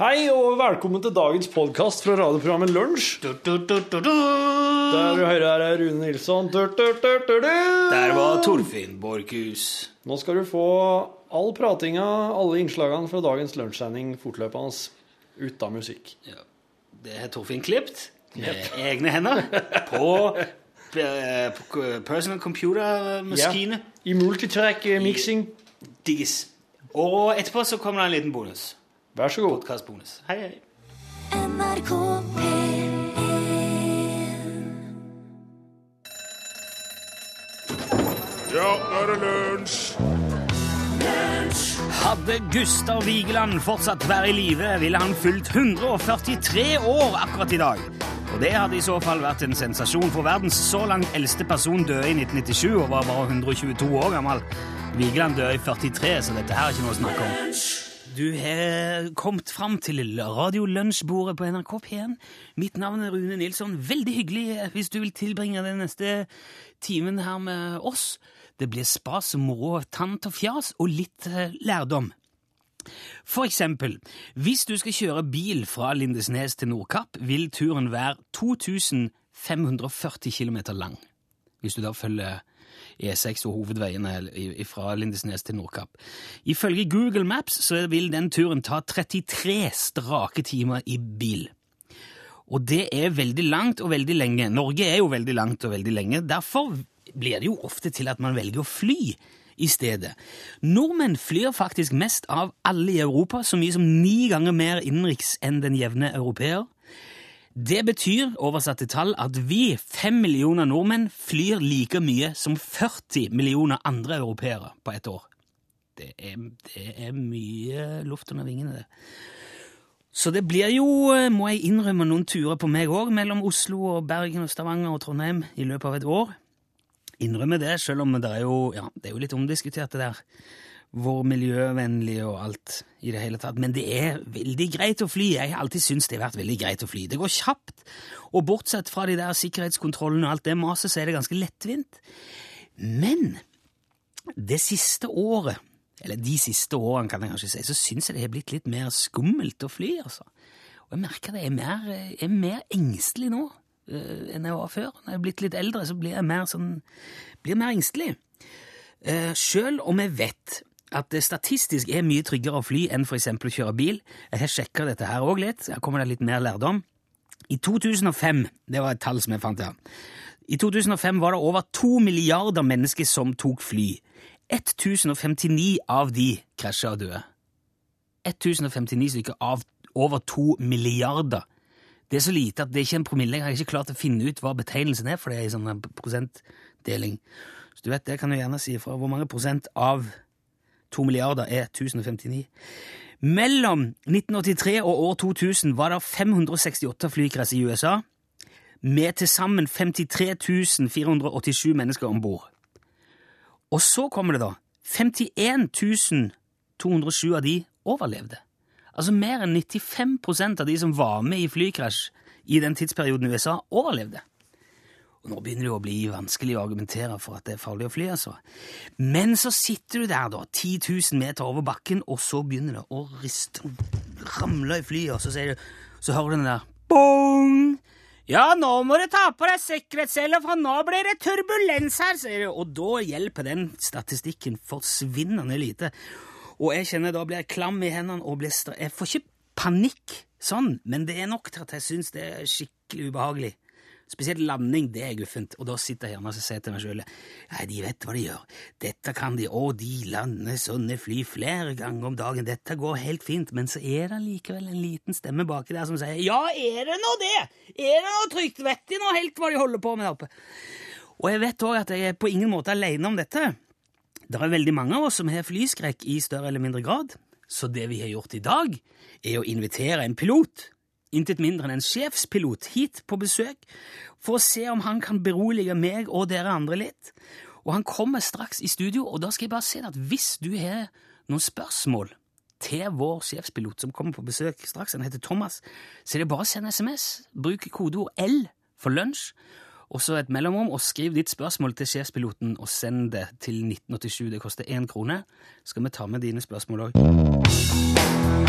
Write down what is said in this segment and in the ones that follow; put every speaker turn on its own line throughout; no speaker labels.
Hei og velkommen til dagens podkast fra radioprogrammet Lunsj. Der du hører her er Rune Nilsson. Du, du, du, du, du.
Der var Torfinn Borchhus.
Nå skal du få all pratinga, alle innslagene fra dagens lunsjsending fortløpende uten musikk.
Ja. Det har Torfinn klippet med egne hender på, eh, på personal computer-maskine.
I multitrack eh.
Diggis. Og etterpå så kommer det en liten bonus.
Vær så god.
Podkastbonus. Hei, hei.
NRK P1
Ja, nå er det lunsj!
Hadde Gustav Vigeland fortsatt vært i live, ville han fylt 143 år akkurat i dag. Og det hadde i så fall vært en sensasjon, for verdens så langt eldste person døde i 1997 og var bare 122 år gammel. Vigeland døde i 43, så dette her er ikke noe å snakke om. Du har kommet fram til radiolunsjbordet på NRK P1. Mitt navn er Rune Nilsson. Veldig hyggelig hvis du vil tilbringe den neste timen her med oss. Det blir spas og moro, tant og fjas og litt eh, lærdom. For eksempel, hvis du skal kjøre bil fra Lindesnes til Nordkapp, vil turen være 2540 km lang. Hvis du da følger E6 og hovedveiene fra Lindesnes til Nordkapp. Ifølge Google Maps så vil den turen ta 33 strake timer i bil. Og det er veldig langt og veldig lenge. Norge er jo veldig langt og veldig lenge. Derfor blir det jo ofte til at man velger å fly i stedet. Nordmenn flyr faktisk mest av alle i Europa, så mye som ni ganger mer innenriks enn den jevne europeer. Det betyr, oversatt til tall, at vi, fem millioner nordmenn, flyr like mye som 40 millioner andre europeere på ett år. Det er, det er mye luft under vingene, det. Så det blir jo, eh, må jeg innrømme, noen turer på meg òg, mellom Oslo og Bergen og Stavanger og Trondheim i løpet av et år. Innrømme det, selv om det er jo, ja, det er jo litt omdiskutert, det der. Hvor miljøvennlig og alt i det hele tatt. Men det er veldig greit å fly. Jeg har alltid syntes det har vært veldig greit å fly. Det går kjapt, og bortsett fra de der sikkerhetskontrollene og alt det maset, så er det ganske lettvint. Men det siste året, eller de siste årene kan jeg kanskje si, så syns jeg det har blitt litt mer skummelt å fly, altså. Og jeg merker det, jeg er mer, er mer engstelig nå uh, enn jeg var før. Når jeg er blitt litt eldre, så blir jeg mer sånn, blir mer engstelig. Uh, Sjøl om jeg vet at det statistisk er mye tryggere å fly enn eksempel å kjøre bil. Jeg har sjekka dette her òg litt, her kommer det litt mer lærdom. I 2005, det var et tall som jeg fant her, i 2005 var det over to milliarder mennesker som tok fly. 1059 av de krasja og døde. 1059 stykker av over to milliarder. Det er så lite at det er ikke en promille. Jeg har ikke klart å finne ut hva betegnelsen er for det i sånn prosentdeling. Så du vet, det kan du gjerne si fra. Hvor mange prosent av to milliarder er 1059? Mellom 1983 og år 2000 var det 568 flykrasj i USA, med til sammen 53 487 mennesker om bord. Og så kommer det, da. 51 207 av de overlevde. Altså mer enn 95% av de som var med i flykrasj i den tidsperioden i USA, overlevde. Og nå begynner det å bli vanskelig å argumentere for at det er farlig å fly, altså. Men så sitter du der, da, 10 000 meter over bakken, og så begynner det å riste, ramle i flyet, og så, du, så hører du den der bong! Ja, nå må du ta på deg sikkerhetssele, for nå blir det turbulens her, sier du. Og da hjelper den statistikken forsvinnende lite. Og jeg kjenner da blir jeg klam i hendene og blir stra Jeg får ikke panikk sånn, men det er nok til at jeg syns det er skikkelig ubehagelig. Spesielt landing, det er guffent. Og da sitter jeg hjemme og sier til meg sjøl Nei, de vet hva de gjør. Dette kan de. Å, de lander sånne fly flere ganger om dagen. Dette går helt fint. Men så er det likevel en liten stemme baki der som sier Ja, er det nå det? Er det noe trygt? Vet de nå helt hva de holder på med der oppe? Og jeg vet òg at jeg er på ingen måte alene om dette. Det er veldig mange av oss som har flyskrekk i større eller mindre grad. Så det vi har gjort i dag, er å invitere en pilot intet mindre enn en sjefspilot hit på besøk for å se om han kan berolige meg og dere andre litt. Og han kommer straks i studio, og da skal jeg bare si at hvis du har noen spørsmål til vår sjefspilot som kommer på besøk straks, han heter Thomas, så er det bare å sende SMS. Bruk kodeord L for lunsj, og så et mellomrom, og skriv ditt spørsmål til sjefspiloten og send det til 1987. Det koster én krone. Skal vi ta med dine spørsmål òg?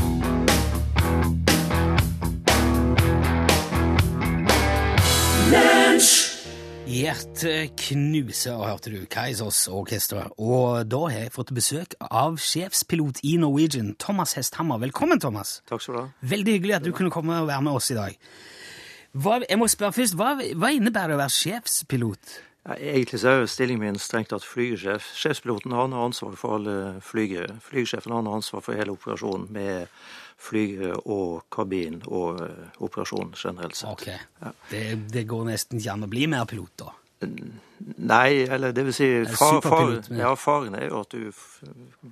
Dirigert knuse, hørte du, Kaizers Orkestra. Og da har jeg fått besøk av sjefspilot i Norwegian, Thomas Hesthammer. Velkommen, Thomas.
Takk skal du ha.
Veldig hyggelig at du kunne komme og være med oss i dag. Hva, jeg må spørre først, hva, hva innebærer det å være sjefspilot?
Ja, egentlig så er stillingen min strengt tatt flygesjef. Sjefspiloten han har ansvar for alle flygere. Flygesjefen han har ansvar for hele operasjonen med flygere og kabin og eh, operasjonen generelt sett.
Ok, det, det går nesten ikke an å bli mer pilot, da.
Nei, eller det vil si far, far, ja, Faren er jo at du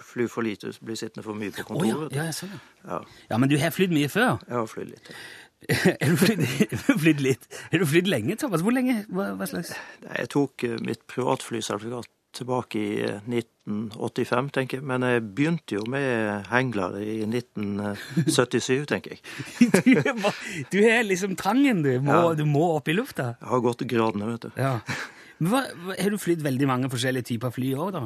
flyr for lite, blir sittende for mye på
Å ja,
kontoret.
ja, jeg ser det.
Ja,
Ja, men du har flydd mye før.
jeg har flydd litt.
Flydd, er du flydd litt? Er du flydd lenge, Thomas? Hvor lenge? Hva, hva slags?
Jeg tok eh, mitt privatflysertifikat tilbake i eh, 1985, tenker jeg. Men jeg begynte jo med hengler i 1977, tenker jeg.
Du, er du har liksom trangen, du. Må,
Ja.
Du må opp i lufta.
Jeg har gått gradene, vet du.
Ja. Hva, har du flydd veldig mange forskjellige typer fly òg, da?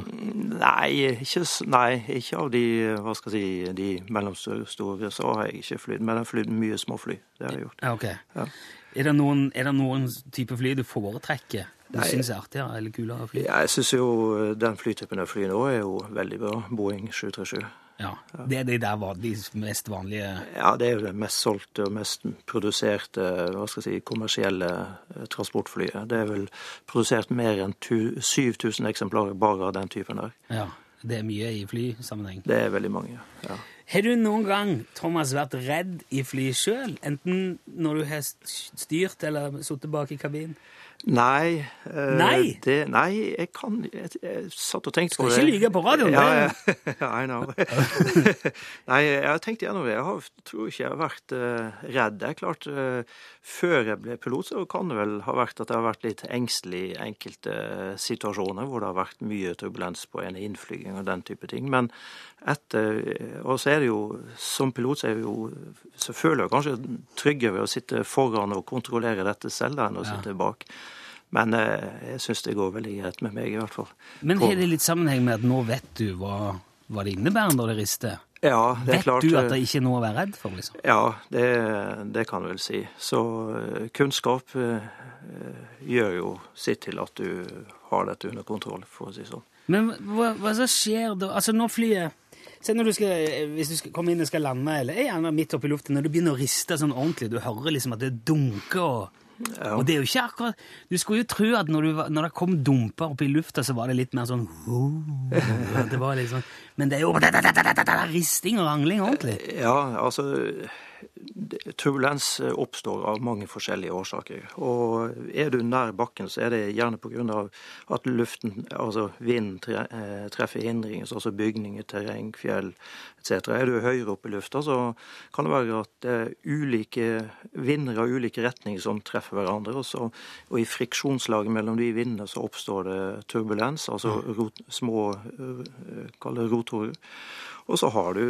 Nei, ikke, nei, ikke av de hva skal jeg si, de mellomstore, så har jeg ikke flydd. Men jeg har flydd mye småfly. Det har jeg gjort.
Okay.
Ja.
Er det noen, er det noen type fly du foretrekker? Du syns er artigere eller kulere fly? fly?
Jeg syns jo eh, den flytypen jeg flyr nå, er jo veldig bra. Boeing 737.
Ja. Det er de der var de mest vanlige
Ja, det er jo det mest solgte og mest produserte hva skal jeg si, kommersielle eh, transportflyet. Det er vel produsert mer enn 7000 eksemplarer bare av den typen der.
Ja. Det er mye i flysammenheng.
Det er veldig mange. ja.
Har du noen gang, Thomas, vært redd i fly sjøl? Enten når du har styrt eller sittet bak i kabinen?
Nei. eh,
Nei?
Det, nei, jeg kan Jeg, jeg satt og tenkte på det.
Skal ikke lyve på radioen,
Ja, ja, I know. nei, jeg har tenkt gjennom det. Jeg har, tror ikke jeg har vært uh, redd. Det er klart, uh, før jeg ble pilot, så kan det vel ha vært at jeg har vært litt engstelig i enkelte situasjoner hvor det har vært mye turbulens på en innflyging og den type ting. Men etter Og så er det jo Som pilot så jo så føler jeg kanskje tryggere ved å sitte foran og kontrollere dette selv enn å sitte bak. Men eh, jeg syns det går veldig greit med meg, i hvert fall.
Men har det litt sammenheng med at nå vet du hva, hva det innebærer når det rister?
Ja, det er
Vet
klart.
du at
eh,
det ikke er noe å være redd for? liksom?
Ja, det, det kan du vel si. Så eh, kunnskap gjør jo sitt til at du har dette under kontroll, for å si sånn.
Men hva, hva så skjer da? Altså når flyet Se når du skal, Hvis du skal komme inn og skal lande, eller er gjerne midt oppe i luften, når du begynner å riste sånn ordentlig, du hører liksom at det dunker og
Ja.
Og det er jo ikke akkurat Du skulle jo tro at når, du, når det kom dumper opp i lufta, så var det litt mer sånn det var litt sånn, Men det er jo risting og rangling ordentlig.
Ja, altså Turbulens eh, oppstår av mange forskjellige årsaker. Og er du nær bakken, så er det gjerne pga. at luften, altså vinden, tre, eh, treffer hindringer, altså bygninger, terreng, fjell etc. Er du høyere oppe i lufta, så kan det være at det er ulike vinder av ulike retninger som treffer hverandre. Og, så, og i friksjonslaget mellom de vindene så oppstår det turbulens, altså rot, små eh, kall det rotorer. Og så har du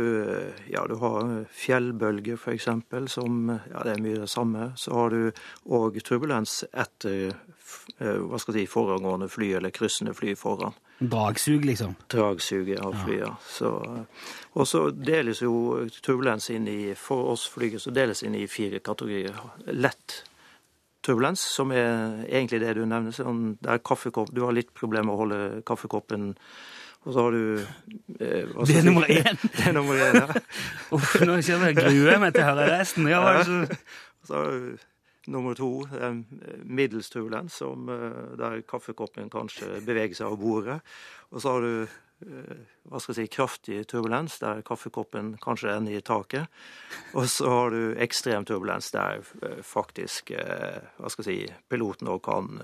ja, du har fjellbølger, f.eks., som ja, det er mye det samme. Så har du òg turbulens etter eh, hva skal jeg si, foregående fly, eller kryssende fly foran.
Dragsug, liksom.
Dragsuget av flyet. Så, og så deles jo turbulens inn i For oss flyger så deles inn i fire kategorier. Lett turbulens, som er egentlig det du nevner. Sånn, der kaffekopp, du har litt problemer med å holde kaffekoppen og så har du eh,
Det er nummer én.
Det er nummer én, ja.
Uff, nå kjenner jeg gruer meg til å høre resten. Ja, hva er det så...
Så har du nummer to, eh, middels turbulens, som, eh, der kaffekoppen kanskje beveger seg av bordet. Og så har du eh, hva skal jeg si, kraftig turbulens, der kaffekoppen kanskje ender i taket. Og så har du ekstrem turbulens, der eh, faktisk hva skal jeg si, piloten også kan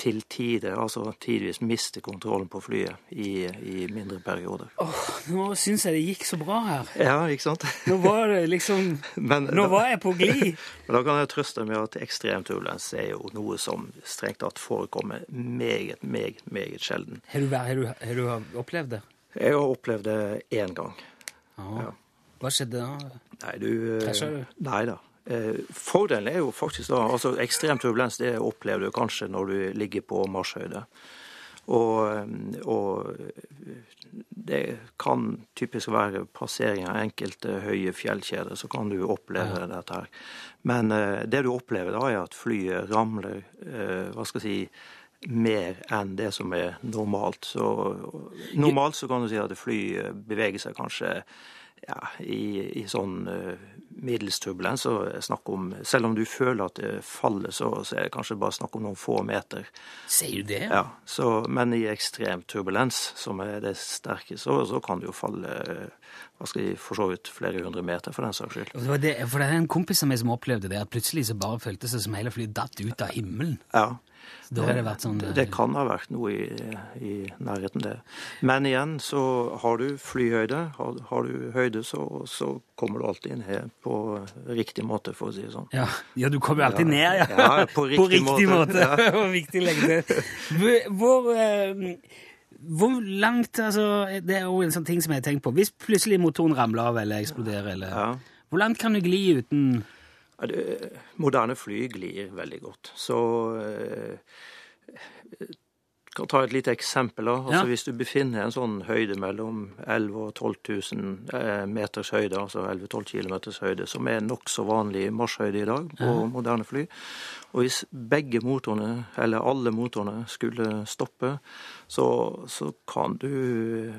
til tider, altså tidvis miste kontrollen på flyet i, i mindre perioder.
Åh, Nå syns jeg det gikk så bra her.
Ja, ikke sant?
Nå var det liksom
Men,
Nå var jeg på glid.
Men da kan jeg trøste med at ekstrem turbulens er jo noe som strengt tatt forekommer meget, meget, meget sjelden.
Har du, har du, har du opplevd det?
Jeg har opplevd det én gang.
Ja. Hva skjedde da?
Nei, du
Krasja du?
Nei da. Eh, Fordelen er jo faktisk da altså Ekstrem turbulens det opplever du kanskje når du ligger på marsjhøyde. Og, og det kan typisk være passering av enkelte høye fjellkjeder, så kan du oppleve dette her. Men eh, det du opplever da, er at flyet ramler, eh, hva skal jeg si, mer enn det som er normalt. Så normalt så kan du si at fly eh, beveger seg kanskje ja, i, i sånn uh, middels turbulens. Om, selv om du føler at det faller, så, så er det kanskje bare snakk om noen få meter.
Sier du det?
Ja, så, Men i ekstrem turbulens, som er det sterke, så, så kan det jo falle hva skal jeg, for så vidt flere hundre meter, for den saks skyld.
Det var det, for det er en kompis av meg som opplevde det, at plutselig så bare føltes det som hele flyet datt ut av himmelen.
Ja.
Så da har det vært sånn...
Det, det kan ha vært noe i, i nærheten der. Men igjen, så har du flyhøyde. Har, har du høyde, så, så, kommer du alltid her på riktig måte, for å si det sånn.
Ja, ja du kommer alltid
Ja.
ned, ja.
Ja, på riktig måte.
måte.
Ja.
Det var viktig å. Hvor, eh, hvor langt altså, Det er jo en sånn ting som jeg har tenkt på. Hvis plutselig motoren ramler av eller eksploderer, eller,
Ja.
hvor langt kan du gli uten
Ja, det, moderne fly glir veldig godt. Så eh, kan ta et lite eksempel. da. Altså,
Ja.
Hvis du befinner en sånn høyde mellom 11 og 12 000 eh, meters høyde, altså 11-12 km høyde, som er nokså vanlig marsjhøyde i dag på moderne fly, og hvis begge motorene, eller alle motorene, skulle stoppe, så, så kan du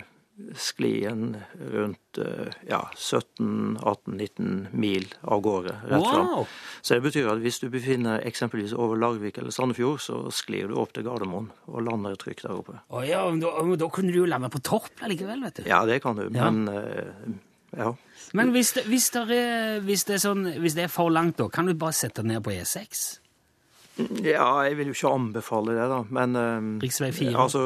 skli en rundt eh, ja, 17-18-19 mil av gårde rett fram.
Wow!
Så det betyr at hvis du befinner eksempelvis over Larvik eller Sandefjord, så sklir du opp til Gardermoen og lander trygt der oppe.
Å ja, men da, da kunne du jo lande på topp likevel, vet du.
Ja, det kan du,
Ja.
men eh, ja.
Men hvis det, hvis, det er, hvis, det er sånn, hvis det er for langt, da, kan du bare sette det ned på E E6?
Ja, jeg vil jo ikke anbefale det, da. Men eh,
4.
altså,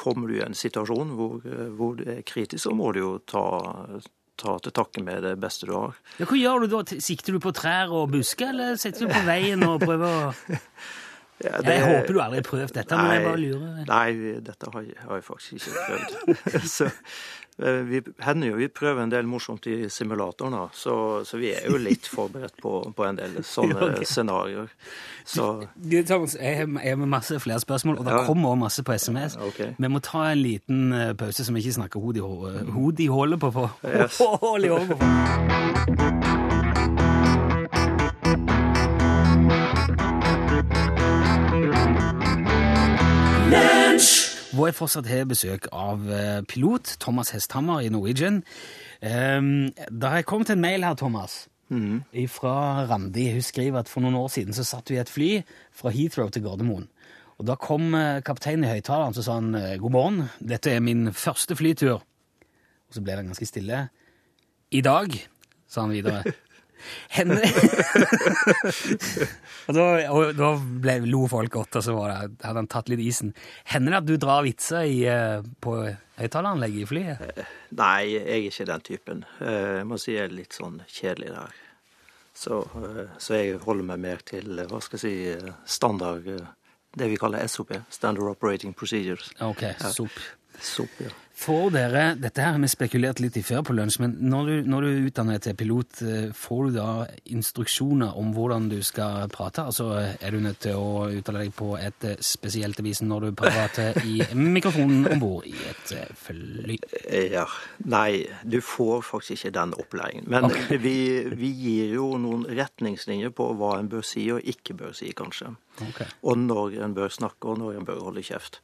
kommer du i en situasjon hvor, eh, hvor det er kritisk, så må du jo ta, ta til takke med det beste du har.
Ja, hva gjør du da? Sikter du på trær og busker, eller setter du på veien og prøver å
Ja,
Jeg håper du aldri har prøvd dette, men jeg bare lurer.
Nei, dette har jeg, har jeg faktisk ikke prøvd. så eh, vi hender jo vi prøver en del morsomt i simulatoren, da. Så, så vi er jo litt forberedt på, på en del sånne
okay. ok.
scenarioer. Så
jeg har med masse flere spørsmål, og det
Ja.
kommer også masse på SMS.
Okay.
Vi må ta en liten eh, pause, så vi ikke snakker hod i, hå- hod i hålet på.
Yes.
Hål i hålet på Hvor jeg fortsatt har besøk av eh, pilot Thomas Hesthammer i Norwegian. Um, da har jeg kommet en mail her, Thomas, fra Randi. Hun skriver at for noen år siden så satt vi i et fly fra Heathrow til Gardermoen. Og Da kom eh, kapteinen i høyttaleren og sa han, eh, god morgen, dette er min første flytur. Og så ble det ganske stille. I dag, sa han videre. Henne Og da, og da ble, lo folk godt, og så var det, hadde han tatt litt isen. Hender det at du drar vitser i, eh, på høyttaleranlegget i flyet?
nei, jeg er ikke den typen. Eh, Jeg må si jeg er litt sånn kjedelig der. Så, eh, så jeg holder meg mer til, eh, hva skal jeg si, eh, standard eh, Det vi kaller SOP, Standard Operating Procedures.
Ok, sop.
SOP, ja.
Får dere, dette her har vi spekulert litt i før på lunsj, men når du, når du utdanner deg til pilot, eh, får du da instruksjoner om hvordan du skal prate? Altså, er du nødt til å uttale deg på et eh, spesielt vis når du prater i mikrofonen om bord i et eh, fly?
Ja. Nei, du får faktisk ikke den opplæringen. Men vi, vi gir jo noen retningslinjer på hva en bør si og ikke bør si, kanskje.
Okay.
Og når en bør snakke, og når en bør holde kjeft.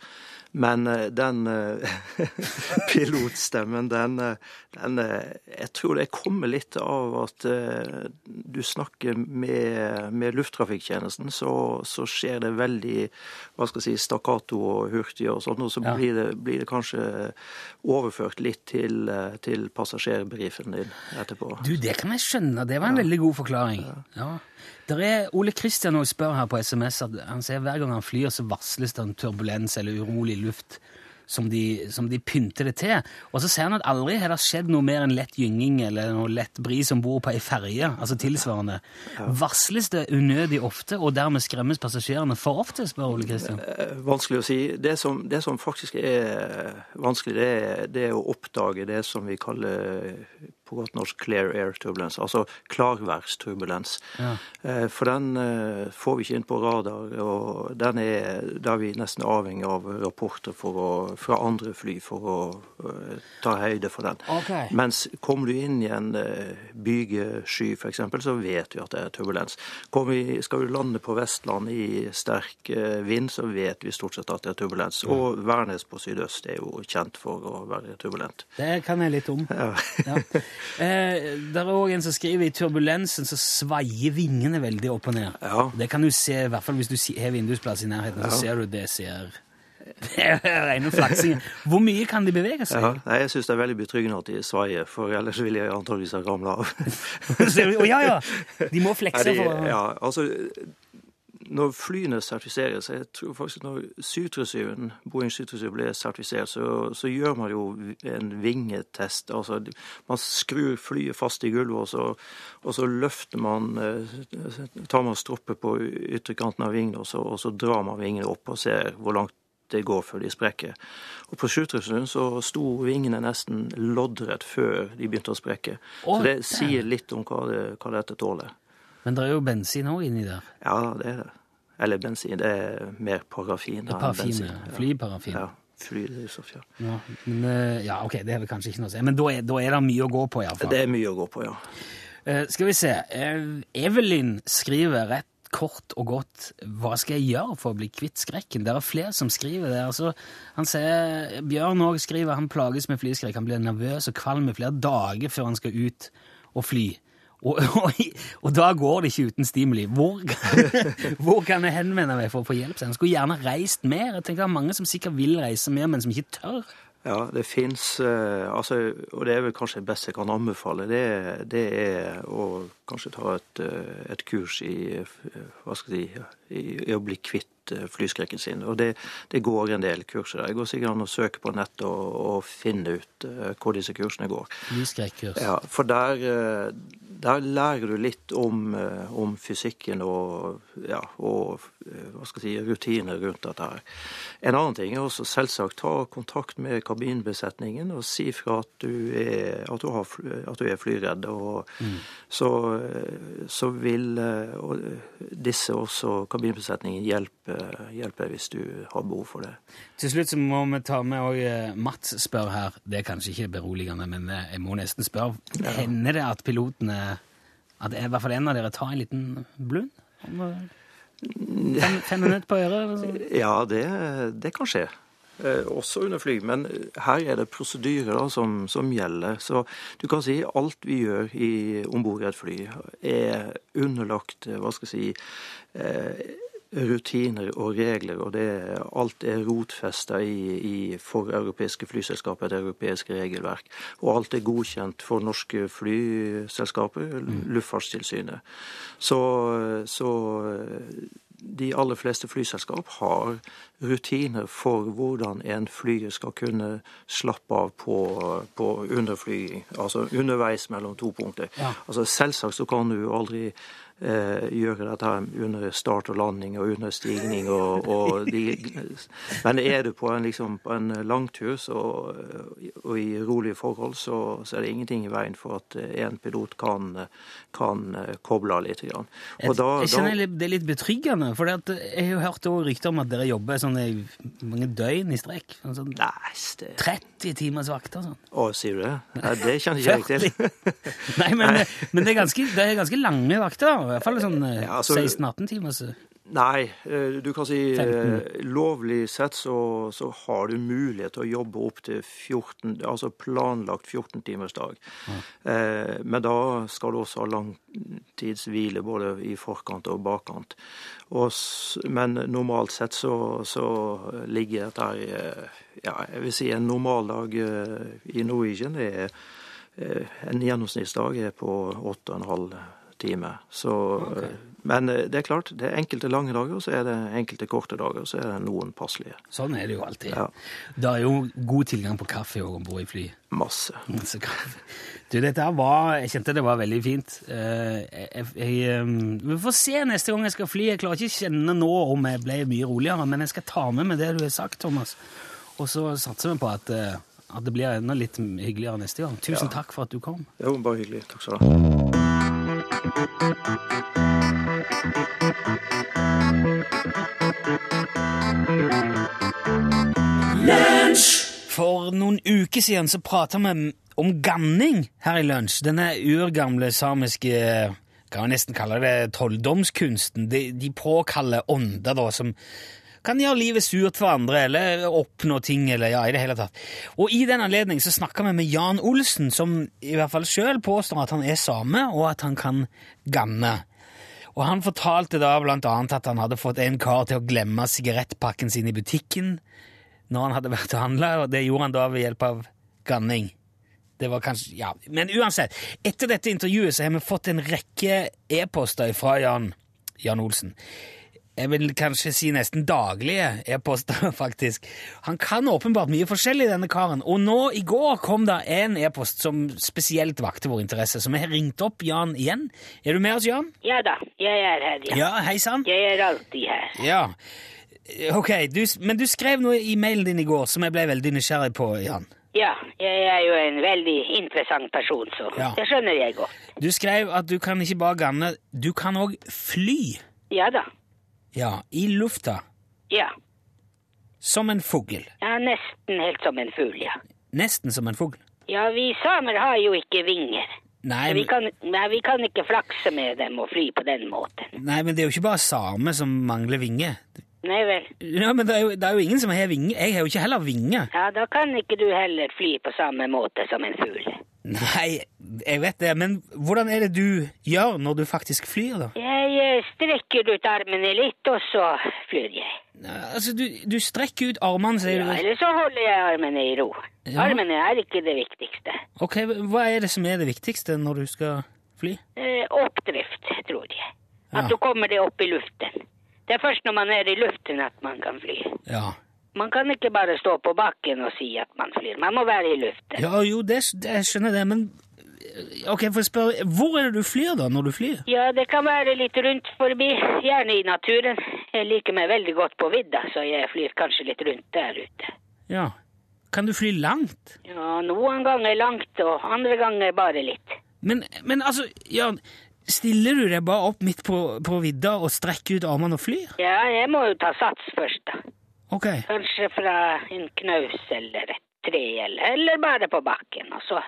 Men eh, den eh, pilotstemmen, den, eh, den Jeg tror det kommer litt av at du snakker med, med lufttrafikktjenesten, så, så skjer det veldig hva skal jeg si, stakkato og hurtig og sånn, og så
Ja.
blir, det, blir det kanskje overført litt til, til passasjerbriefen din etterpå.
Du, det kan jeg skjønne. Det var en veldig god forklaring. Ja. Ja. Der er Ole Kristian og spør her på SMS at han sier hver gang han flyr, så varsles det om turbulens eller urolig luft som de, som de pynter det til. Og så sier han at aldri har det skjedd noe mer enn lett gynging eller noe lett bris om bord på ei ferje, altså tilsvarende. Varsles det unødig ofte, og dermed skremmes passasjerene for ofte, spør Ole Kristian.
Eh, Vanskelig å si. Det som, det som faktisk er vanskelig, det er, det er å oppdage det som vi kaller på godt norsk clear air turbulence, altså klarværsturbulens.
Ja.
Eh, For den eh, får vi ikke inn på radar, og den er, da vi nesten avhengig av rapporter å, fra andre fly for å eh, ta høyde for den.
Okay.
Mens kommer du inn i en bygesky f.eks., så vet vi at det er turbulens. Vi, skal du lande på Vestland i sterk vind, så vet vi stort sett at det er turbulens. Og Værnes på sydøst er jo kjent for å være turbulent.
Det kan jeg litt om.
Ja.
Ja. Eh, det er òg en som skriver i turbulensen så svaier vingene veldig opp og ned.
Ja.
Det kan du se, i hvert fall hvis du har vindusplass i nærheten, så ser du det ser er rene flaksingen. Hvor mye kan de bevege seg?
Ja, nei, jeg syns det er veldig betryggende at de svaier, for ellers ville jeg antageligvis ha ramla av.
Ser ja, ja! De må flekse for
ja, altså, når flyene sertifiseres Jeg tror faktisk når 737, Boeing 737 ble sertifisert, så, så gjør man jo en vingetest. Altså, man skrur flyet fast i gulvet, og så, og så løfter man eh, Tar man stroppet på ytterkanten av vingene, og så, og så drar man vingene opp og ser hvor langt det går før de sprekker. Og På 737 så sto vingene nesten loddrett før de begynte å sprekke. Så det sier litt om hva, det, hva dette tåler.
Men det er jo bensin òg inni der.
Ja, det er det. Eller bensin. Det er mer parafin
Det er
bensin.
ja. Flyparafin.
Ja. Flydrivstoff, ja.
Ja, men, eh, ja, ok, det er vel kanskje ikke noe å si. Men da er, da er det mye å gå på, iallfall.
Det er mye å gå på, ja.
Uh, skal vi se. Uh, Evelyn skriver rett kort og godt hva skal jeg gjøre for å bli kvitt skrekken. Det er flere som skriver det. Altså, han sier, Bjørn òg skriver han plages med flyskrekk. Han blir nervøs og kvalm i flere dager før han skal ut og fly. Og, og, og da går det ikke uten stimuli. Hvor, hvor kan jeg henvende meg for å få hjelp? Så skulle gjerne reist mer. Jeg tenker Det er mange som sikkert vil reise mer, men som ikke tør.
Ja, det fins altså, Og det er vel kanskje det beste jeg kan anbefale. Det, det er å kanskje ta et, eh, et kurs i eh, hva skal jeg si, i, å bli kvitt eh, flyskrekken sin. Og det, det går en del kurser der. Det går sikkert an å søke på nettet og, og finne ut eh, hvor disse kursene går.
Flyskrekkurs.
Ja, for der, eh, der lærer du litt om, eh, om fysikken og, ja, og eh, si, rutiner rundt dette her. En annen ting er også selvsagt ta kontakt med kabinbesetningen og si fra at du er, at du har, at du er flyredd. Og så, eh, så vil og disse også, kabinbesetningen, hjelpe, hjelpe hvis du har behov for det.
Til slutt så må vi ta med eh, Mats spør her, det er kanskje ikke beroligende, men jeg må nesten spørre. Hender det at pilotene, at i hvert fall en av dere tar en liten blund? Fem, fem minutter på øret? eller sånn?
Ja, det, det kan skje. Eh, også under fly. Men her er det prosedyrer som, som gjelder. Så du kan si alt vi gjør i- om bord i et fly, er underlagt eh, hva skal jeg si, eh, rutiner og regler. Og det, alt er rotfesta i, i for europeiske flyselskaper, et europeisk regelverk. Og alt er godkjent for norske flyselskaper, Luftfartstilsynet. Så, så de aller fleste flyselskap har rutiner for hvordan en flyer skal kunne slappe av på, på underflyging, altså underveis mellom to punkter.
Ja.
Altså Selvsagt så kan du aldri gjøre dette her under start og landing og under stigning og, og de, Men er du på en, liksom, på en langtur så, og i rolige forhold, så, så er det ingenting i veien for at en pilot kan, kan eh, koble av litt. Grann.
Jeg,
da,
jeg kjenner det er litt betryggende, for jeg har hørt rykter om at dere jobber sånn i mange døgn i strekk. Sånn,
Nei, det
30 timers vakter sånn.
Å, sier du det? Nei, det kjenner ikke jeg til.
Nei, men, men det, er ganske, det er ganske lange vakter. I hvert fall sånn eh,
Ja, altså-
16-18 timers.
Nei, eh, du kan si eh,
15.
lovlig sett så, så har du mulighet til å jobbe opp til 14, altså planlagt 14 timers dag. Eh, Men da skal du også ha langtidshvile både i forkant og bakkant. Og, men normalt sett så, så ligger dette her eh, ja, jeg vil si en normaldag eh, i Norwegian er eh, en gjennomsnittsdag er på 8,5 timer. Så, okay. Men eh, det er klart, det er enkelte lange dager, og så er det enkelte korte dager, så er det noen passelige.
Sånn er det jo alltid.
Ja.
Det er jo god tilgang på kaffe om bord i fly.
Masse.
Masse kaffe. Du, dette var Jeg kjente det var veldig fint. Eh, Jeg, jeg, eh, vi får se neste gang jeg skal fly. Jeg klarer ikke å kjenne nå om jeg ble mye roligere, men jeg skal ta med meg det du har sagt, Thomas. Og så satser vi på at, eh, at det blir enda litt hyggeligere neste gang. Tusen takk for at du kom.
Jo, bare hyggelig. Takk skal du ha.
For noen uker siden så prata vi om ganning her i lunsj. Denne urgamle samiske kan vi nesten kalle det trolldomskunsten. De, de påkaller ånder da, som kan gjøre livet surt for andre, eller oppnå ting, eller ja, i det hele tatt. Og i den anledning så snakka vi med Jan Olsen, som i hvert fall sjøl påstår at han er same, og at han kan ganne. Og han fortalte da blant annet at han hadde fått en kar til å glemme sigarettpakken sin i butikken når han hadde vært og handla, og det gjorde han da ved hjelp av ganning. Det var kanskje, ja, Men uansett, etter dette intervjuet så har vi fått en rekke e-poster fra Jan, Jan Olsen. Jeg vil kanskje si nesten daglige e-poster, faktisk. Han kan åpenbart mye forskjellig, denne karen. Og nå i går kom det en e-post som spesielt vakte vår interesse, så vi har ringt opp Jan igjen. Er du med oss, Jan?
Ja da, jeg er her, ja.
Ja, hei sann.
Jeg er alltid her.
Ja. Ok, du, men du skrev noe i mailen din i går som jeg ble veldig nysgjerrig på, Jan.
Ja, jeg er jo en veldig interessant person, så
Ja.
det skjønner jeg godt.
Du skrev at du kan ikke bare ganne, du kan òg fly.
Ja da,
Ja, i lufta.
ja.
Som en fugl.
Ja, nesten helt som en fugl, ja.
Nesten som en fugl.
Ja, vi samer har jo ikke vinger.
Nei,
vi kan, nei, vi kan ikke flakse med dem og fly på den måten.
nei, men det er jo ikke bare samer som mangler vinger.
Nei vel.
Ja, men det er, jo, det er jo ingen som har vinger. Jeg har jo ikke heller vinger.
Ja, da kan ikke du heller fly på samme måte som en fugl.
Nei, jeg vet det, men hvordan er det du gjør når du faktisk flyr, da?
Jeg eh, strekker ut armene litt, og så flyr jeg.
Altså, du, du strekker ut armene, sier du?
Ja, eller så holder jeg armene i ro.
Ja.
Armene er ikke det viktigste.
Ok, hva er det som er det viktigste når du skal fly?
Eh, oppdrift, tror jeg. At
Ja.
du kommer deg opp i luften. Det er først når man er i luften at man kan fly.
Ja.
Man kan ikke bare stå på bakken og si at man flyr. Man må være i luften.
Ja, jo, det, det jeg skjønner det, men Ok, for spørre, hvor er det du flyr da, når du flyr?
Ja, det kan være litt rundt forbi, gjerne i naturen. Jeg liker meg veldig godt på vidda, så jeg flyr kanskje litt rundt der ute.
Ja. Kan du fly langt?
Ja, noen ganger langt, og andre ganger bare litt.
Men, men altså, Jan, stiller du deg bare opp midt på, på vidda og strekker ut armene og flyr?
Ja, jeg må jo ta sats først, da.
Ok.
Kanskje fra en knaus eller et tre, eller, eller bare på bakken, og så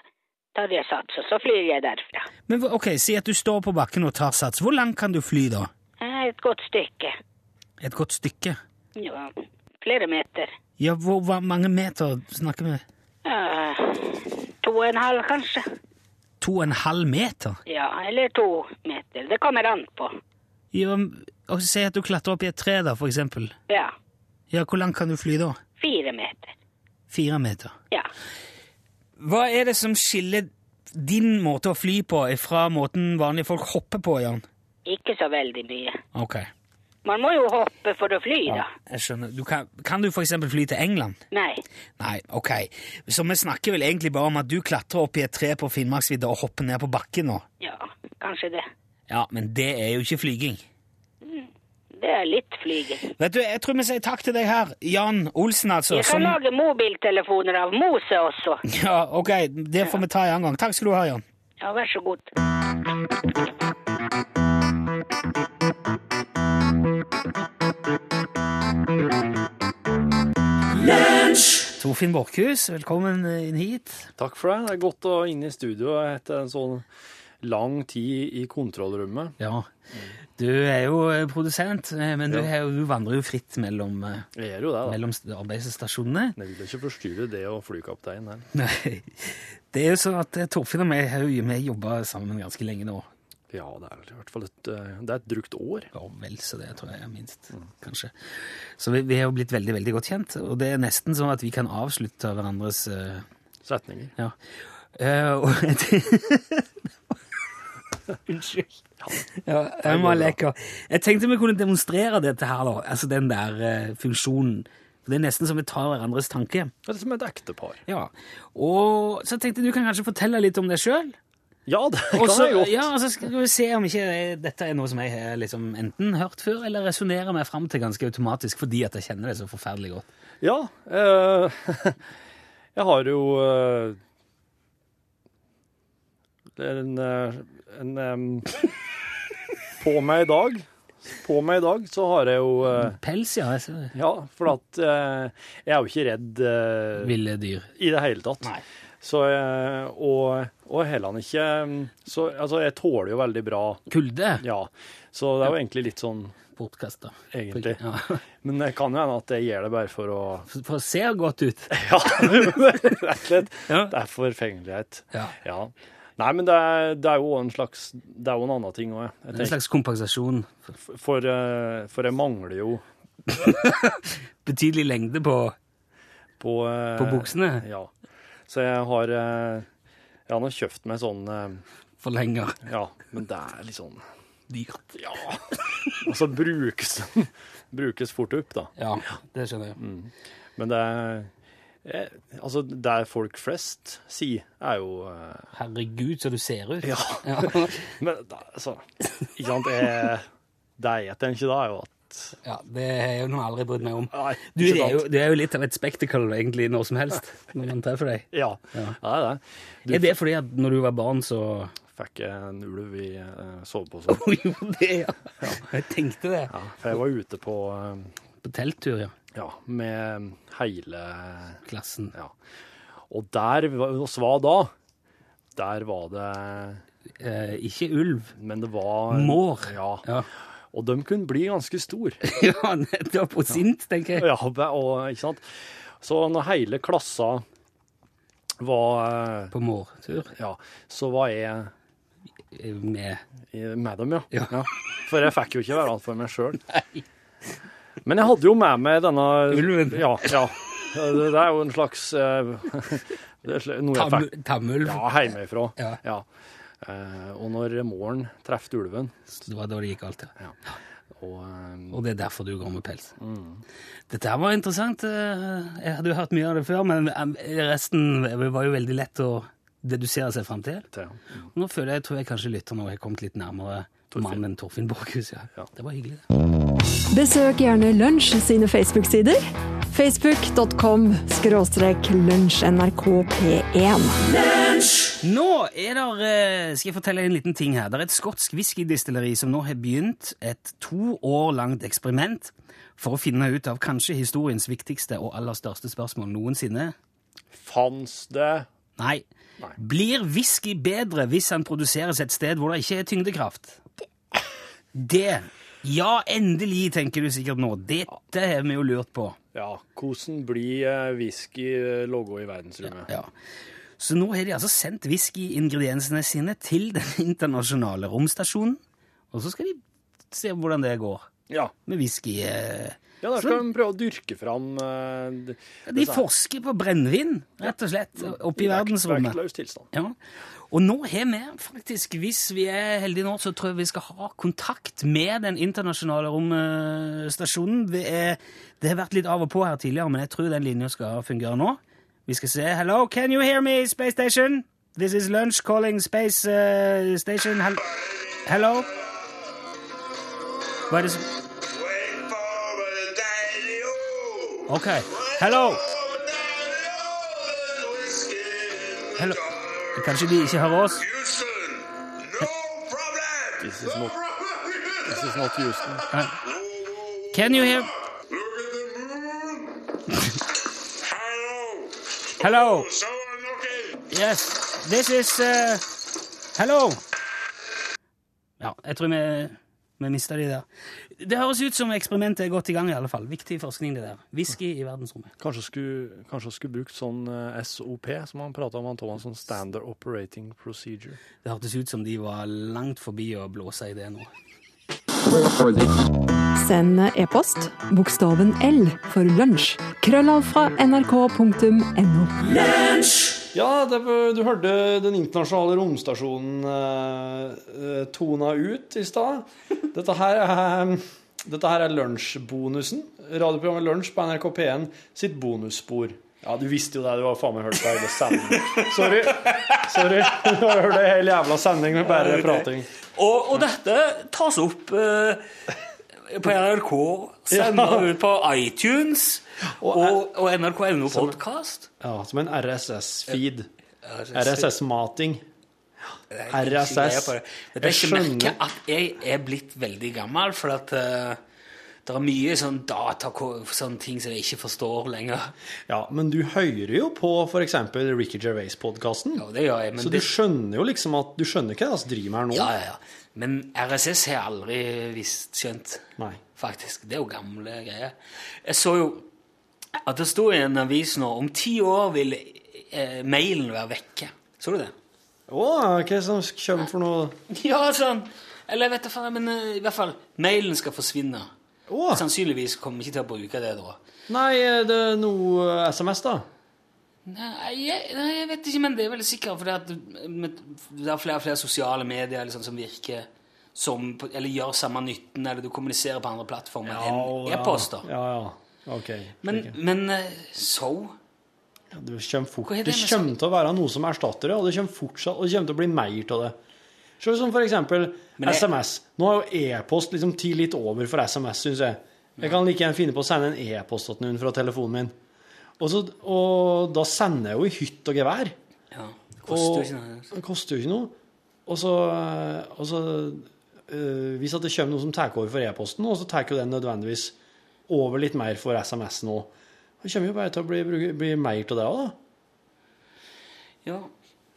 tar jeg sats, og så flyr jeg derfra.
Men ok, Si at du står på bakken og tar sats. Hvor langt kan du fly da?
Eh, Et godt stykke.
Et godt stykke?
Ja, flere meter.
Ja, hvor, hvor mange meter snakker vi?
Uh, to og en halv, kanskje.
To og en halv meter?
Ja, eller to meter. Det kommer an på.
Ja, og Si at du klatrer opp i et tre, da, for eksempel.
Ja,
Ja, Hvor langt kan du fly da?
fire meter.
Fire meter.
Ja.
Hva er det som skiller din måte å fly på fra måten vanlige folk hopper på, Jan?
Ikke så veldig mye.
Ok,
Man må jo hoppe for å fly, da.
jeg skjønner. Du kan, kan du for eksempel fly til England?
Nei.
Nei, ok. Så vi snakker vel egentlig bare om at du klatrer opp i et tre på Finnmarksvidda og hopper ned på bakken nå?
Ja, kanskje det.
Ja, men det er jo ikke flyging.
Det er litt flyging.
Vet du, jeg tror vi sier takk til deg her, Jan Olsen, altså.
Jeg kan
som-
lage mobiltelefoner av mose også.
Ja, ok, det får vi ta en annen gang. Takk skal du ha, Jan.
Ja, vær så god.
Torfinn Borchhus, velkommen inn hit.
Takk for det. Det er godt å være inne i studio etter en sånn lang tid i kontrollrommet.
Ja, du er jo eh, produsent, eh, men du, er jo, du vandrer jo fritt mellom, eh,
Jeg gjør jo det, da.
mellom st- arbeidsstasjonene.
Jeg vil ikke forstyrre det og flykapteinen her.
Nei, det er jo sånn at Torfinn og meg har jo jobba sammen ganske lenge nå.
Ja, det er i hvert fall et, det er et drukt år.
Ja, vel så det, tror jeg, minst. Kanskje. Så vi, vi har jo blitt veldig, veldig godt kjent, og det er nesten sånn at vi kan avslutte hverandres uh,
Setninger.
Ja. Uh, og Unnskyld. Ja, jeg må leke. Jeg tenkte vi kunne demonstrere dette her, da. Altså den der uh, funksjonen. For Det er nesten som vi tar hverandres tanke.
Det er som et ektepar.
Ja. Og så tenkte jeg du kan kanskje fortelle litt om deg sjøl.
Ja, det kan jeg godt.
ja, og så skal vi se om ikke dette er noe som jeg har liksom enten hørt før, eller resonnerer meg fram til ganske automatisk fordi at jeg kjenner det så forferdelig godt.
Ja, eh, Jeg har jo er en, eh, en um, På meg i dag På meg i dag så har jeg jo uh,
Pels, ja. jeg ser-
Ja, for at uh, jeg er jo ikke redd uh,
Ville dyr.
i det hele tatt.
Nei.
Så, og, og heller ikke Så altså, jeg tåler jo veldig bra
Kulde.
Ja. Så det er jo egentlig litt sånn
Bortkasta.
Egentlig.
Ja.
Men det kan jo hende at jeg gjør det bare for å
For for å se godt ut.
Ja, rett og slett. Det er forfengelighet.
Ja.
Ja. Nei, men det er, det er jo en slags Det er jo en annen ting òg.
En slags kompensasjon.
For, for, for jeg mangler jo
Betydelig lengde på,
på eh,
på buksene.
Ja. Så jeg har eh, Jeg har nå kjøpt meg sånn eh,
Forlenger.
Ja, men det er litt sånn
Dyrt.
Ja. Og så brukes brukes fort opp, da.
Ja, det skjønner jeg.
Mm. Men det er eh, Altså, det folk flest sier, er jo eh,
Herregud, så du ser ut.
Ja. Men da, altså Ikke sant? Jeg, det jeg vet ikke, da, er jo at
Ja, det har jeg jo nå aldri brydd meg om.
Nei,
Du
ikke
er, jo,
sant?
du er jo litt av et spectacle egentlig når som helst, når man treffer deg.
Ja.
Ja.
Det er det. Du
Er det fordi at når du var barn, så
fikk jeg en ulv i uh, sovepose.
Å, jo, det, ja. Jeg tenkte det.
Ja, for jeg var ute på eh,
På telttur, ja.
Ja, med hele
Klassen.
Ja. Og der oss var da, der var det
Eh, ikke ulv.
Men det var
Mår.
Ja.
Ja,
Og de kunne bli ganske store.
ja nettopp. Og sint, tenker jeg.
Ja, og, ikke sant? Så når hele klassa var
På mårtur.
Ja, så var jeg
eh, Med
med dem, ja.
Ja.
ja. For jeg fikk jo ikke være alt for meg sjøl. Men jeg hadde jo med meg denne
Ulven.
Ja. ja. Det det er jo en slags jeg fikk
tamulv.
ja, hjemmefra.
Ja.
Ja. Eh, og når måren trefte ulven
Det var da det gikk alt, ja.
og, um,
Og det er derfor du går med pels.
Mm.
Dette her var interessant. eh, Jeg hadde jo hørt mye av det før, men resten var jo veldig lett å dedusere seg fram til.
til,
Nå føler jeg, tror jeg kanskje lytterne har kommet litt nærmere mannen Torfinn Borchhus. Ja.
Ja.
Det var hyggelig. det.
Besøk gjerne Lunsj sine Facebook-sider. Facebook.com skråstrek lunsjnrkp1.
Nå er der, eh, skal jeg fortelle en liten ting her. Det er et skotsk whiskydistilleri som nå har begynt et to år langt eksperiment for å finne ut av kanskje historiens viktigste og aller største spørsmål noensinne.
Fanns det
Nei.
Nei.
Blir whisky bedre hvis han produseres et sted hvor det ikke er tyngdekraft? Det. Ja, endelig, tenker du sikkert nå. Dette har vi jo lurt på.
Ja, hvordan blir eh, whisky eh, logo i verdensrommet?
Ja. Så nå har de altså sendt whiskyingrediensene sine til den internasjonale romstasjonen, og så skal de se hvordan det går
Ja.
med whisky. eh.
Ja, der skal de prøve å dyrke fram eh, ja,
De forsker på brennevin, rett og slett, oppe i verdensrommet.
Vektløs tilstand.
Ja. Og nå har vi faktisk, hvis vi er heldige nå, så tror jeg vi skal ha kontakt med den internasjonale romstasjonen. Det, er, det har vært litt av og på her tidligere, men jeg tror den linja skal fungere nå. Vi skal se. Hello, can you hear me, Space Station? This is Lunch calling Space uh, Station. Hel Hello? Hva er det som
Wait for the daddy-o.
OK. Hello? Hello? Kanskje de ikke hører oss?
Houston, no problem.
This is not- This is not Houston.
Can you hear
Look at the moon. Hello.
Hello?
Someone looking.
Yes, this is uh, Hello! Ja, jeg tror vi, vi mista de der. Det høres ut som eksperimentet er godt i gang, i alle fall. Viktig forskning, det der. Whisky i verdensrommet.
Kanskje skulle, kanskje skulle brukt sånn eh, SOP, som han prata om, han Thomas, sånn Standard Operating Procedure.
Det hørtes ut som de var langt forbi å blåse i det nå.
Send e-post bokstaven L for lunsj. Krøllav fra nrk.no.
Ja, var- du hørte den internasjonale romstasjonen eh, eh, tona ut i stad. Dette her er dette her er lunsjbonusen. Radioprogrammet Lunsj på NRK P1 sitt bonusspor. Ja, du visste jo det. Du har faen meg hørt på hele sendingen. Sorry. Sorry. Du har hørt ei hel jævla sending med bare prating.
Og, og dette tas opp eh, på NRK, sender ut på iTunes
Og
og, og NRK.no podkast.
Ja, som en RSS-feed. RSS-mating. RSS.
Jeg skjønner ikke at jeg er blitt veldig gammel, for at eh, det er mye sånn data, sånne ting som jeg ikke forstår lenger.
Ja, men du hører jo på f.eks. Ricky Gervais-podkasten.
Ja, det gjør jeg,
Så du skjønner jo liksom at Du skjønner hva som driver med her nå?
ja, ja, ja. Men RSS har jeg aldri visst skjønt,
Nei.
faktisk. Det er jo gamle greier. Jeg så jo at det sto i en avis nå om ti år vil eh, mailen være vekke. Så du det?
Å, hva er det som kommer for noe
Ja, sånn. Eller jeg vet da faen, men eh, i hvert fall, mailen skal forsvinne.
Å!
Sannsynligvis kommer vi ikke til å bruke det da.
Nei, er det noe SMS, da?
Nei jeg, nei, jeg vet ikke, men det er vel sikkert fordi det er flere og flere sosiale medier sånn, som virker som, eller gjør samme nytten, eller du kommuniserer på andre plattformer enn e-poster.
Ja, ja. Okay,
Men, men eh, så?
Ja, det kommer fort det kommer til å være noe som erstatter det, og det kommer fortsatt Og det kommer til å bli mer av det. Sånn som eksempel
jeg-
SMS. Nå er jo e-post liksom ti litt over for SMS, syns jeg. Jeg kan like gjerne finne på å sende en e-post til noen fra telefonen min. Og, så, og da sender jeg jo i hytt og gevær.
Ja, det koster jo ikke noe.
Det koster jo ikke noe. Og så, og så øh, Hvis det kommer noe som tar over for e-posten, og så tar jo den nødvendigvis over litt mer for SMS nå. Det kommer jo bare til å bli, bli, bli mer av det òg, da.
Ja.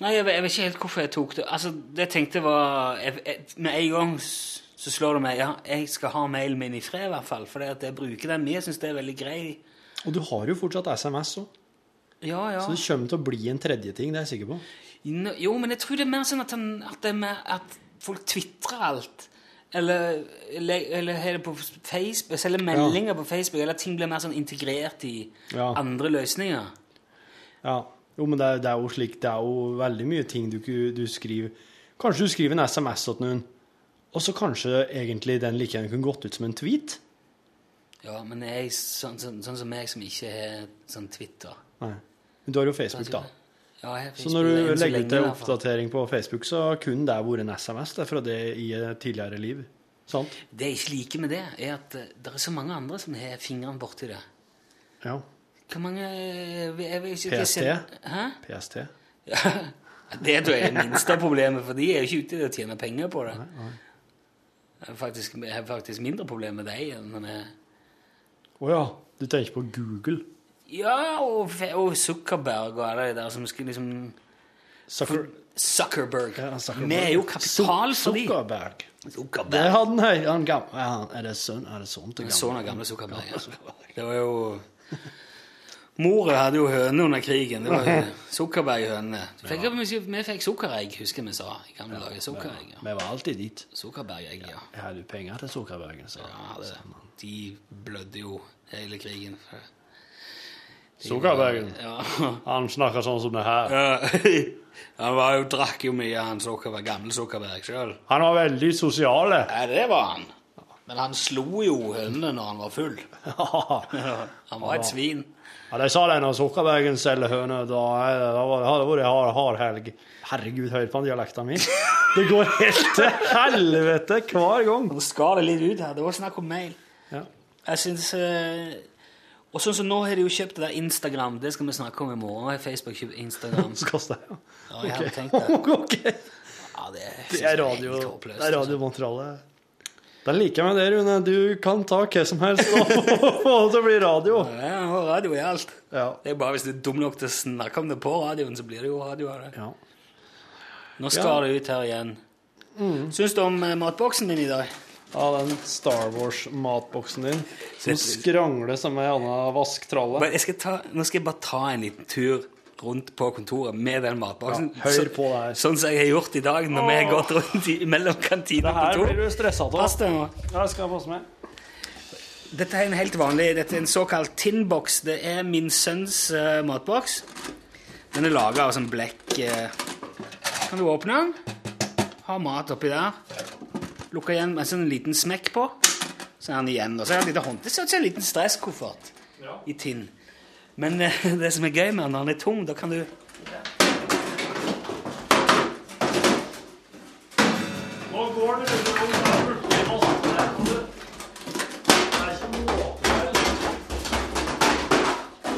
Nei, jeg, jeg vet ikke helt hvorfor jeg tok det. Altså, det jeg tenkte var jeg, jeg, Med en gang så slår det meg ja, jeg skal ha mailen min i fred, i hvert fall. For jeg bruker den mye. Jeg syns det er veldig grei.
Og du har jo fortsatt SMS òg,
Ja, ja.
så det kommer til å bli en tredje ting, det er jeg sikker på.
No, Jo, men jeg tror det er mer sånn at, han, at, det er mer, at folk tvitrer alt. Eller, eller, eller er det på Facebook, selger meldinger på Facebook, eller at ting blir mer sånn integrert i
Ja.
andre løsninger.
Ja. Jo, men det det er jo slik Det er jo veldig mye ting du, du skriver Kanskje du skriver en SMS til noen, og så kanskje egentlig den like gjerne kunne gått ut som en tweet?
Ja, men jeg, sånn, sånn, sånn som meg som ikke har sånn Twitter.
Nei. Men du har jo Facebook, da.
Ja, jeg har
Så når du
så
legger ut en oppdatering på Facebook, så kunne det vært en SMS det, fra det i et tidligere liv. Sant?
Det jeg ikke liker med det, er at det er så mange andre som har fingrene borti det.
Ja.
Hvor mange jeg, jeg, vet ikke-
PST?
Hæ?
PST.
Ja, det tror jeg er det minste problemet, for de er jo ikke ute til å tjene penger på det. Jeg har faktisk, jeg har faktisk mindre problemer med deg enn med
Å ja. Du tenker på Google?
Ja, og, og Zuckerberg og alle de der som skal liksom
Zucker...
Zuckerberg.
Ja, Zuckerberg.
Vi er jo kapital for dem.
Zuckerberg. Det
Zuckerberg.
hadde han høy. Han gam... ja, er det? Er det sånt? det
Sønn av gamle Zuckerberg. Ja. Det var jo Mora hadde jo høne under krigen. Det var jo Zuckerberg-hønene. Vi fikk, sukkeregg, husker vi sa i gamle dager. Sukkeregg, ja.
Vi var alltid dit.
Sukkerbergegg, ja.
Jeg hadde jo penger til sukkerbergen, så
ja det, de blødde jo hele krigen. Sukkerbergen? Ja.
Han snakker sånn som det her.
Ja. Han var jo, drakk jo mye, han Zuckerberg, gamle Sukkerberg sjøl.
Han var veldig sosial.
Ja, det var han. Men han slo jo hønene når han var full.
ja,
Han var et svin.
De sa det når Zuckerbergen selger høner. Da, har det- var det, vært hard, hard helg. Herregud, hør på dialekten min. Det går helt til helvete hver gang.
Nå skal det litt ut her. Det var snakk om mail.
Ja.
Jeg syns eh, Og sånn som nå har de jo kjøpt det der Instagram. Det skal vi snakke om i morgen. Nå har Facebook kjøpt Instagram.
Skal det, ja.
Ja, jeg hadde tenkt det.
Ok.
Ja, det,
Det er radio, det er
altså.
radiomaterialet. Den liker jeg med det, Rune. Du kan ta hva som helst og få det til å bli radio.
Ja, radio i alt.
Ja.
Det er bare hvis du er dum nok til å snakke om det på radioen, så blir det jo radio av det.
ja.
Nå skal det ut her igjen. Syns du om eh, matboksen din i dag?
Ja, den Star Wars-matboksen din som skrangler som ei anna vasktralle.
Jeg nå skal jeg bare ta en liten tur rundt på kontoret med den matboksen.
Ja, hør på det her.
Sånn som jeg har gjort i dag når vi har gått rundt i, mellom kantine
Det
og
her blir du stressa av.
Pass deg nå.
Ja, det skal passe med.
Dette er en helt vanlig Dette er en såkalt tinbox. Det er min sønns uh, matboks. Den er laga av sånn blekk uh. Kan du åpne den? Ha mat oppi der. Lukke igjen med en sånn liten smekk på. Så er den igjen. Og så er det et lite hånd. Det ser ut som en liten stresskoffert i tinn. Men uh, det som er gøy med den, når den er tung, da kan du
Nå går det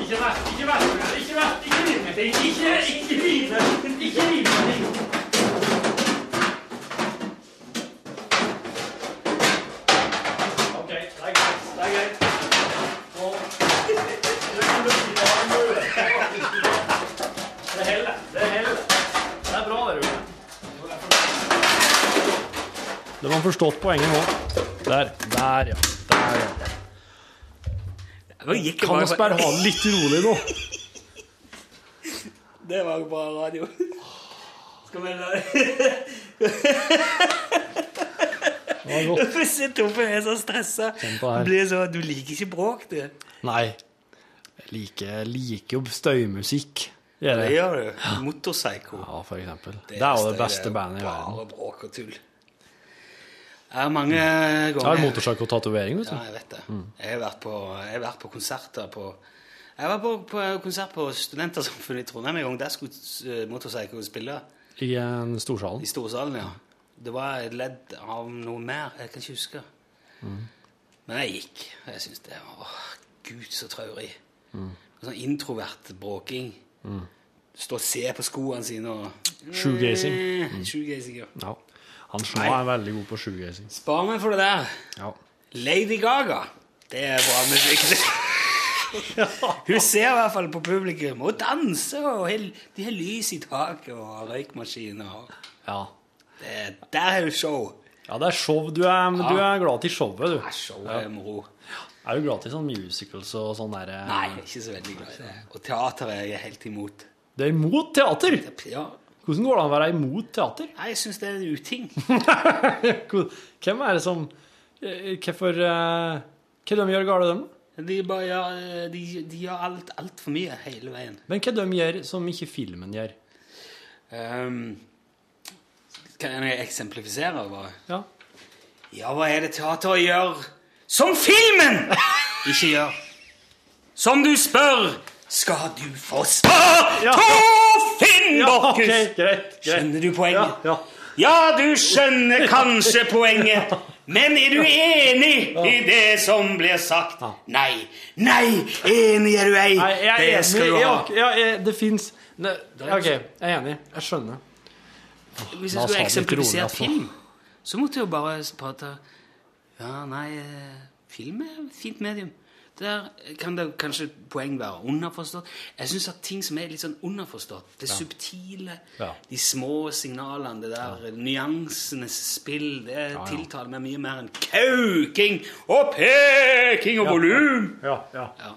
Ikke, ikke rive! Ikke rive ting!
Ok, det er greit. Det er greit. Nå Det kan du si det var en møte. Det heller. Det heller. Det er bra, Ikke Rune. De har forstått poenget nå. Der. Der, ja. Der, ja. Kan
bare
ha det litt rolig nå?
Det var bra radio. Skal vi la
Det.
Du sitter oppe og er så stressa.
Her.
Du liker ikke bråk, du.
Nei. Jeg liker, liker jo støymusikk. Gjør
Det
det
gjør du. Motorpsycho.
Ja, for eksempel. Det er jo det beste bandet i verden.
Bare bråk og tull. Jeg har mange ganger
Jeg har motorpsycho-tatovering, vet
Ja, jeg vet det. Jeg har vært på, jeg har vært på konserter på Jeg var på, på konsert på Studentersamfunnet i Trondheim en gang. Der skulle uh, Motorpsycho spille.
I en storsalen.
I storsalen, ja. Det var et ledd av noe mer. Jeg kan ikke huske. Men jeg gikk. og Jeg syntes det var åh, Gud, så traurig. Sånn introvert bråking. Stå og se på skoene sine og
Shoegazing.
Mm. Shoegazing, ja.
Ja. Han Snå er veldig god på shoegazing.
Spar meg for det der.
Ja.
Lady Gaga. Det er bra musikk. Hun ser i hvert fall på publikum og danser, og de har lys i taket og røykmaskiner.
ja.
Det, der er jo show.
Ja, det er show. Du er, du er glad til showet, du.
Ja, show er moro.
Er du glad til sånn musicals og sånn derre
Nei, er ikke så veldig glad i det. Og teater er jeg helt imot.
Det er imot teater!
Ja,
Hvordan går det an å være imot teater?
Nei, jeg syns det er en uting.
Hvem er det som eh, Hvorfor eh, Hva de gjør galt, de?
De, bare, gjør- de, de gjør alt altfor mye hele veien.
Men hva de gjør som ikke filmen gjør?
Um, kan jeg eksemplifisere? bare?
Ja.
Ja, hva er det teater gjør som filmen ikke gjør? Som du spør, skal du få svar
Ja.
på Finn
ja ok,
Bokkus!
greit. greit.
Skjønner du poenget?
Ja, ja.
Ja, du skjønner kanskje poenget, men er du enig i det som blir sagt? Nei. Nei, enig er du ei.
Nei,
det
enig.
skal du ha.
Ja, jeg- det fins OK, jeg er enig. Jeg skjønner.
Hvis jeg skulle eksemplifisert
altså.
film, så måtte jeg jo bare prate Ja, nei, eh, film er et fint medium. Der kan det kanskje poeng være underforstått. Jeg syns at ting som er litt sånn underforstått, det subtile,
Ja.
de små signalene, det der nyansenes spill, det
ja.
tiltaler meg mye mer enn kauking og peking og volum.
Ja, ja.
Ja.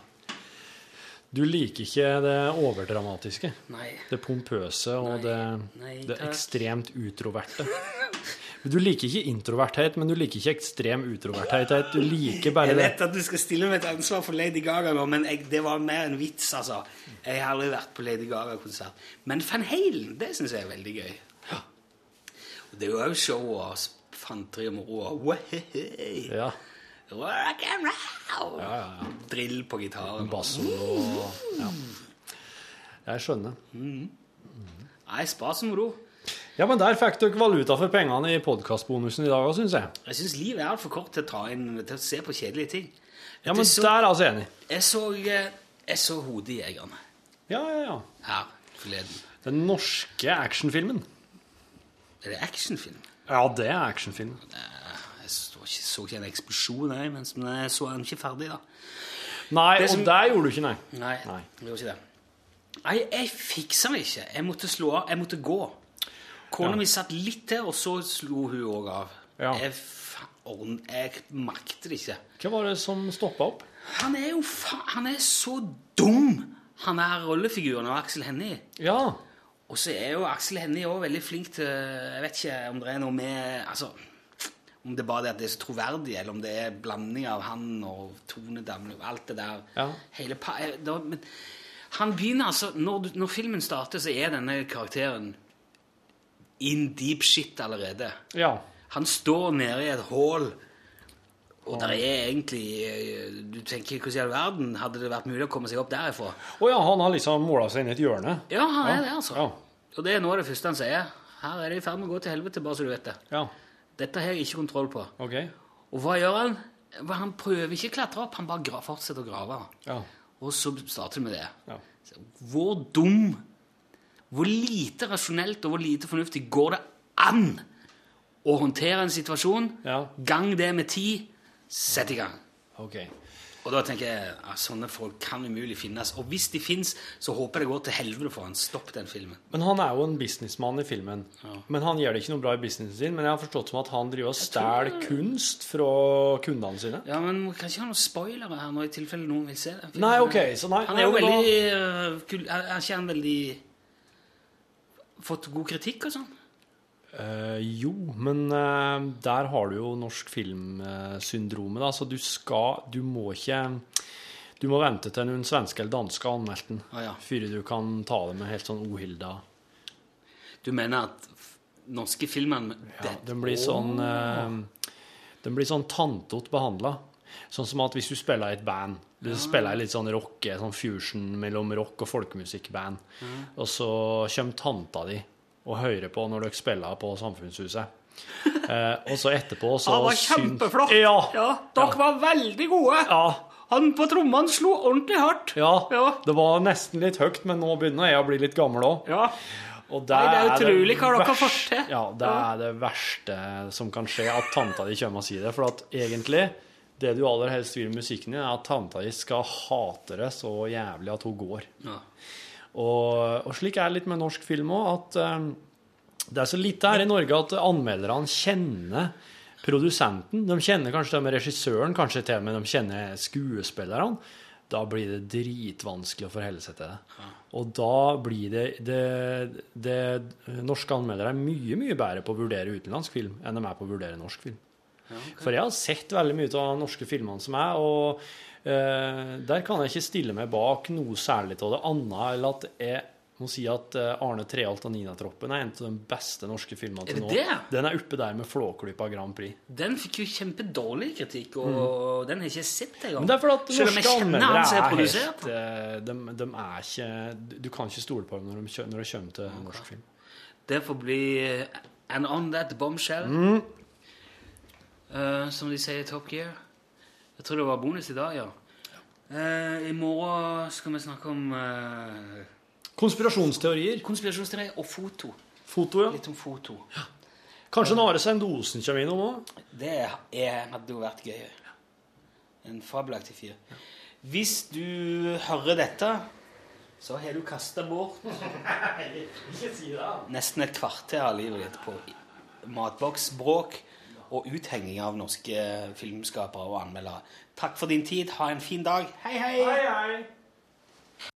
Du liker ikke det overdramatiske.
Nei.
Det pompøse og det,
Nei,
det
takk.
ekstremt utroverte. Du liker ikke introverthet, men du liker ikke ekstrem utroverthet. Du liker bare det.
Jeg vet at du skal stille meg et ansvar for Lady Gaga nå, men jeg, det var mer en vits, altså. Jeg har aldri vært på Lady Gaga-konsert. Men Van Halen, det syns jeg er veldig gøy. Og det er jo òg show og fanteri og moro
Ja.
rock and roll. Drill på gitaren.
Basso og ja. Jeg skjønner.
Nei, spas og moro.
Ja, men der fikk dere valuta for pengene i podkastbonusen i dag òg, syns jeg.
Jeg syns livet er altfor kort til å inn til å se på kjedelige ting.
Ja, men
så-
der er jeg altså enig.
Jeg så, eh, jeg så Hodejegerne
Ja, ja, ja.
her forleden.
Den norske actionfilmen.
Er det actionfilm?
Ja, det er actionfilm.
Jeg så ikke, så ikke en eksplosjon, jeg, men jeg så den ikke ferdig, da.
Nei,
Det
og
som-
der gjorde du ikke, nei.
Nei,
Nei.
jeg gjorde ikke det. Nei, jeg fiksa meg ikke. Jeg måtte slå av. Jeg måtte gå. Kona mi satt litt til, og så slo hun òg av.
Ja.
Jeg, faen, jeg makter det ikke.
Hva var det som stoppa opp?
Han er jo fa Han er så dum, han er rollefiguren av Aksel Hennie.
Ja.
Og så er jo Aksel Hennie også veldig flink til Jeg vet ikke om det er noe med altså, Om det bare er at det er så troverdig, eller om det er blanding av han og Tone Damli og alt det der.
Ja.
Hele pa da, men han begynner altså når, når filmen starter, så er denne karakteren in deep shit allerede.
Ja.
Han står nede i et hull, og der er egentlig eh, Du tenker hvordan i all verden hadde det vært mulig å komme seg opp derifra?
Å ja, han har liksom måla seg inn i et hjørne?
Ja, han er det, altså.
Ja.
Og det er noe av det første han sier. Her er det i ferd med å gå til helvete, bare så du vet det.
Ja.
Dette har jeg ikke kontroll på.
Ok.
Og hva gjør han? Han prøver ikke å klatre opp, han bare fortsetter å grave.
Ja.
Og så starter vi med det.
Ja.
Hvor dum Hvor lite rasjonelt og hvor lite fornuftig går det an å håndtere en situasjon?
Ja.
Gang det med ti, sett i gang.
Ok.
Og da tenker jeg at sånne folk kan umulig finnes. Og hvis de fins, så håper jeg det går til helvete for han. Stopp den filmen.
Men han er jo en businessmann i filmen. Men han gjør det ikke noe bra i businessen sin. Men jeg har forstått som at han driver og stjeler kunst fra kundene sine.
Ja, men kan ikke ha noen spoilere her nå, i tilfelle noen vil se filmen.
Nei, ok, så nei-
Han er jo veldig øh, kul. Er er ikke han veldig Fått god kritikk og sånn?
Uh, jo, men uh, der har du jo norsk filmsyndromet, da. Så du skal Du må ikke Du må vente til noen svenske eller danske har anmeldt den
Ah, ja.
før du kan ta det med helt sånn ohilda.
Du mener at norske filmer
Ja, den blir sånn eh, Den blir sånn tantete behandla. Sånn som at hvis du spiller i et band Du spiller litt sånn rock, sånn fusion mellom rock og folkemusikkband, og så kommer tanta di og hører på når dere spiller på Samfunnshuset. Eh, og så etterpå så
Det var kjempeflott!
Ja.
dere var veldig gode!
Ja.
Han på trommene slo ordentlig hardt.
Ja,
Ja.
det var nesten litt høyt, men nå begynner jeg å bli litt gammel òg.
Ja.
Og
Nei, det er utrolig hva dere har fått til.
Ja, det er det verste som kan skje, at tanta di kommer og sier det. For at egentlig, det du aller helst vil med musikken din, er at tanta di skal hate det så jævlig at hun går.
Ja.
Og, og slik er det litt med norsk film òg, at um, det er så lite her i Norge at anmelderne kjenner produsenten. De kjenner kanskje det med regissøren, kanskje til og med de kjenner skuespillerne. Da blir det dritvanskelig å forholde seg til det. Og da blir det, det, det Norske anmeldere er mye, mye bedre på å vurdere utenlandsk film enn de er på å vurdere norsk film. For jeg har sett veldig mye av de norske filmene som er, og uh, der kan jeg ikke stille meg bak noe særlig av det annet, eller at jeg må si at eh, Arne Treholt og Nina-troppen er en av de beste norske filmene til nå.
det?
Den er oppe der med Flåklypa Grand Prix.
Den fikk jo kjempedårlig kritikk, og den har jeg ikke sett engang.
Mm. Men det er fordi at norske anmeldere er helt eh, de, de er ikke Du kan ikke stole på dem når de, når det kommer til norsk film.
Det får bli «And an on that bombshell.
Mm.
Eh, som de sier i Top Gear. Jeg tror det var bonus i dag, ja. Uh, I morgen skal vi snakke om uh,
Konspirasjonsteorier.
konspirasjonsteorier og foto.
Foto, ja.
Litt om foto.
Kanskje Are Sendosen kommer innom òg?
Det er, hadde jo vært gøy. En fabelaktig fyr. Hvis du hører dette, så har du kasta bort nesten et kvarter av livet ditt på matboksbråk og uthenging av norske filmskapere og anmeldere. Takk for din tid. Ha en fin dag. Hei, hei!
hei.